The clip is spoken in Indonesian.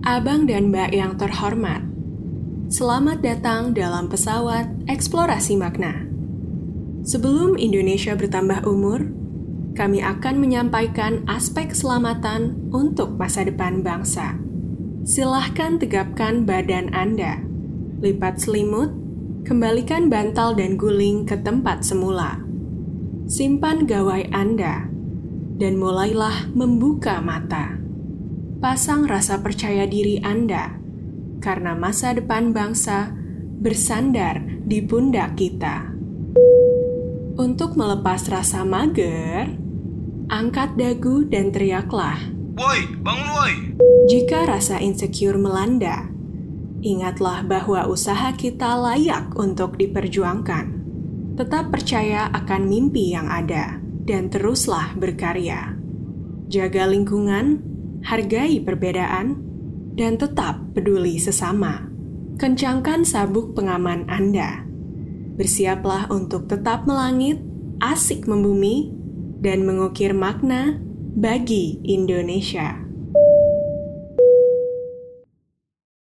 Abang dan Mbak yang terhormat, selamat datang dalam pesawat eksplorasi makna. Sebelum Indonesia bertambah umur, kami akan menyampaikan aspek keselamatan untuk masa depan bangsa. Silahkan tegapkan badan Anda, lipat selimut, kembalikan bantal dan guling ke tempat semula. Simpan gawai Anda, dan mulailah membuka mata pasang rasa percaya diri Anda, karena masa depan bangsa bersandar di pundak kita. Untuk melepas rasa mager, angkat dagu dan teriaklah. Woi, bangun woi! Jika rasa insecure melanda, ingatlah bahwa usaha kita layak untuk diperjuangkan. Tetap percaya akan mimpi yang ada dan teruslah berkarya. Jaga lingkungan hargai perbedaan, dan tetap peduli sesama. Kencangkan sabuk pengaman Anda. Bersiaplah untuk tetap melangit, asik membumi, dan mengukir makna bagi Indonesia.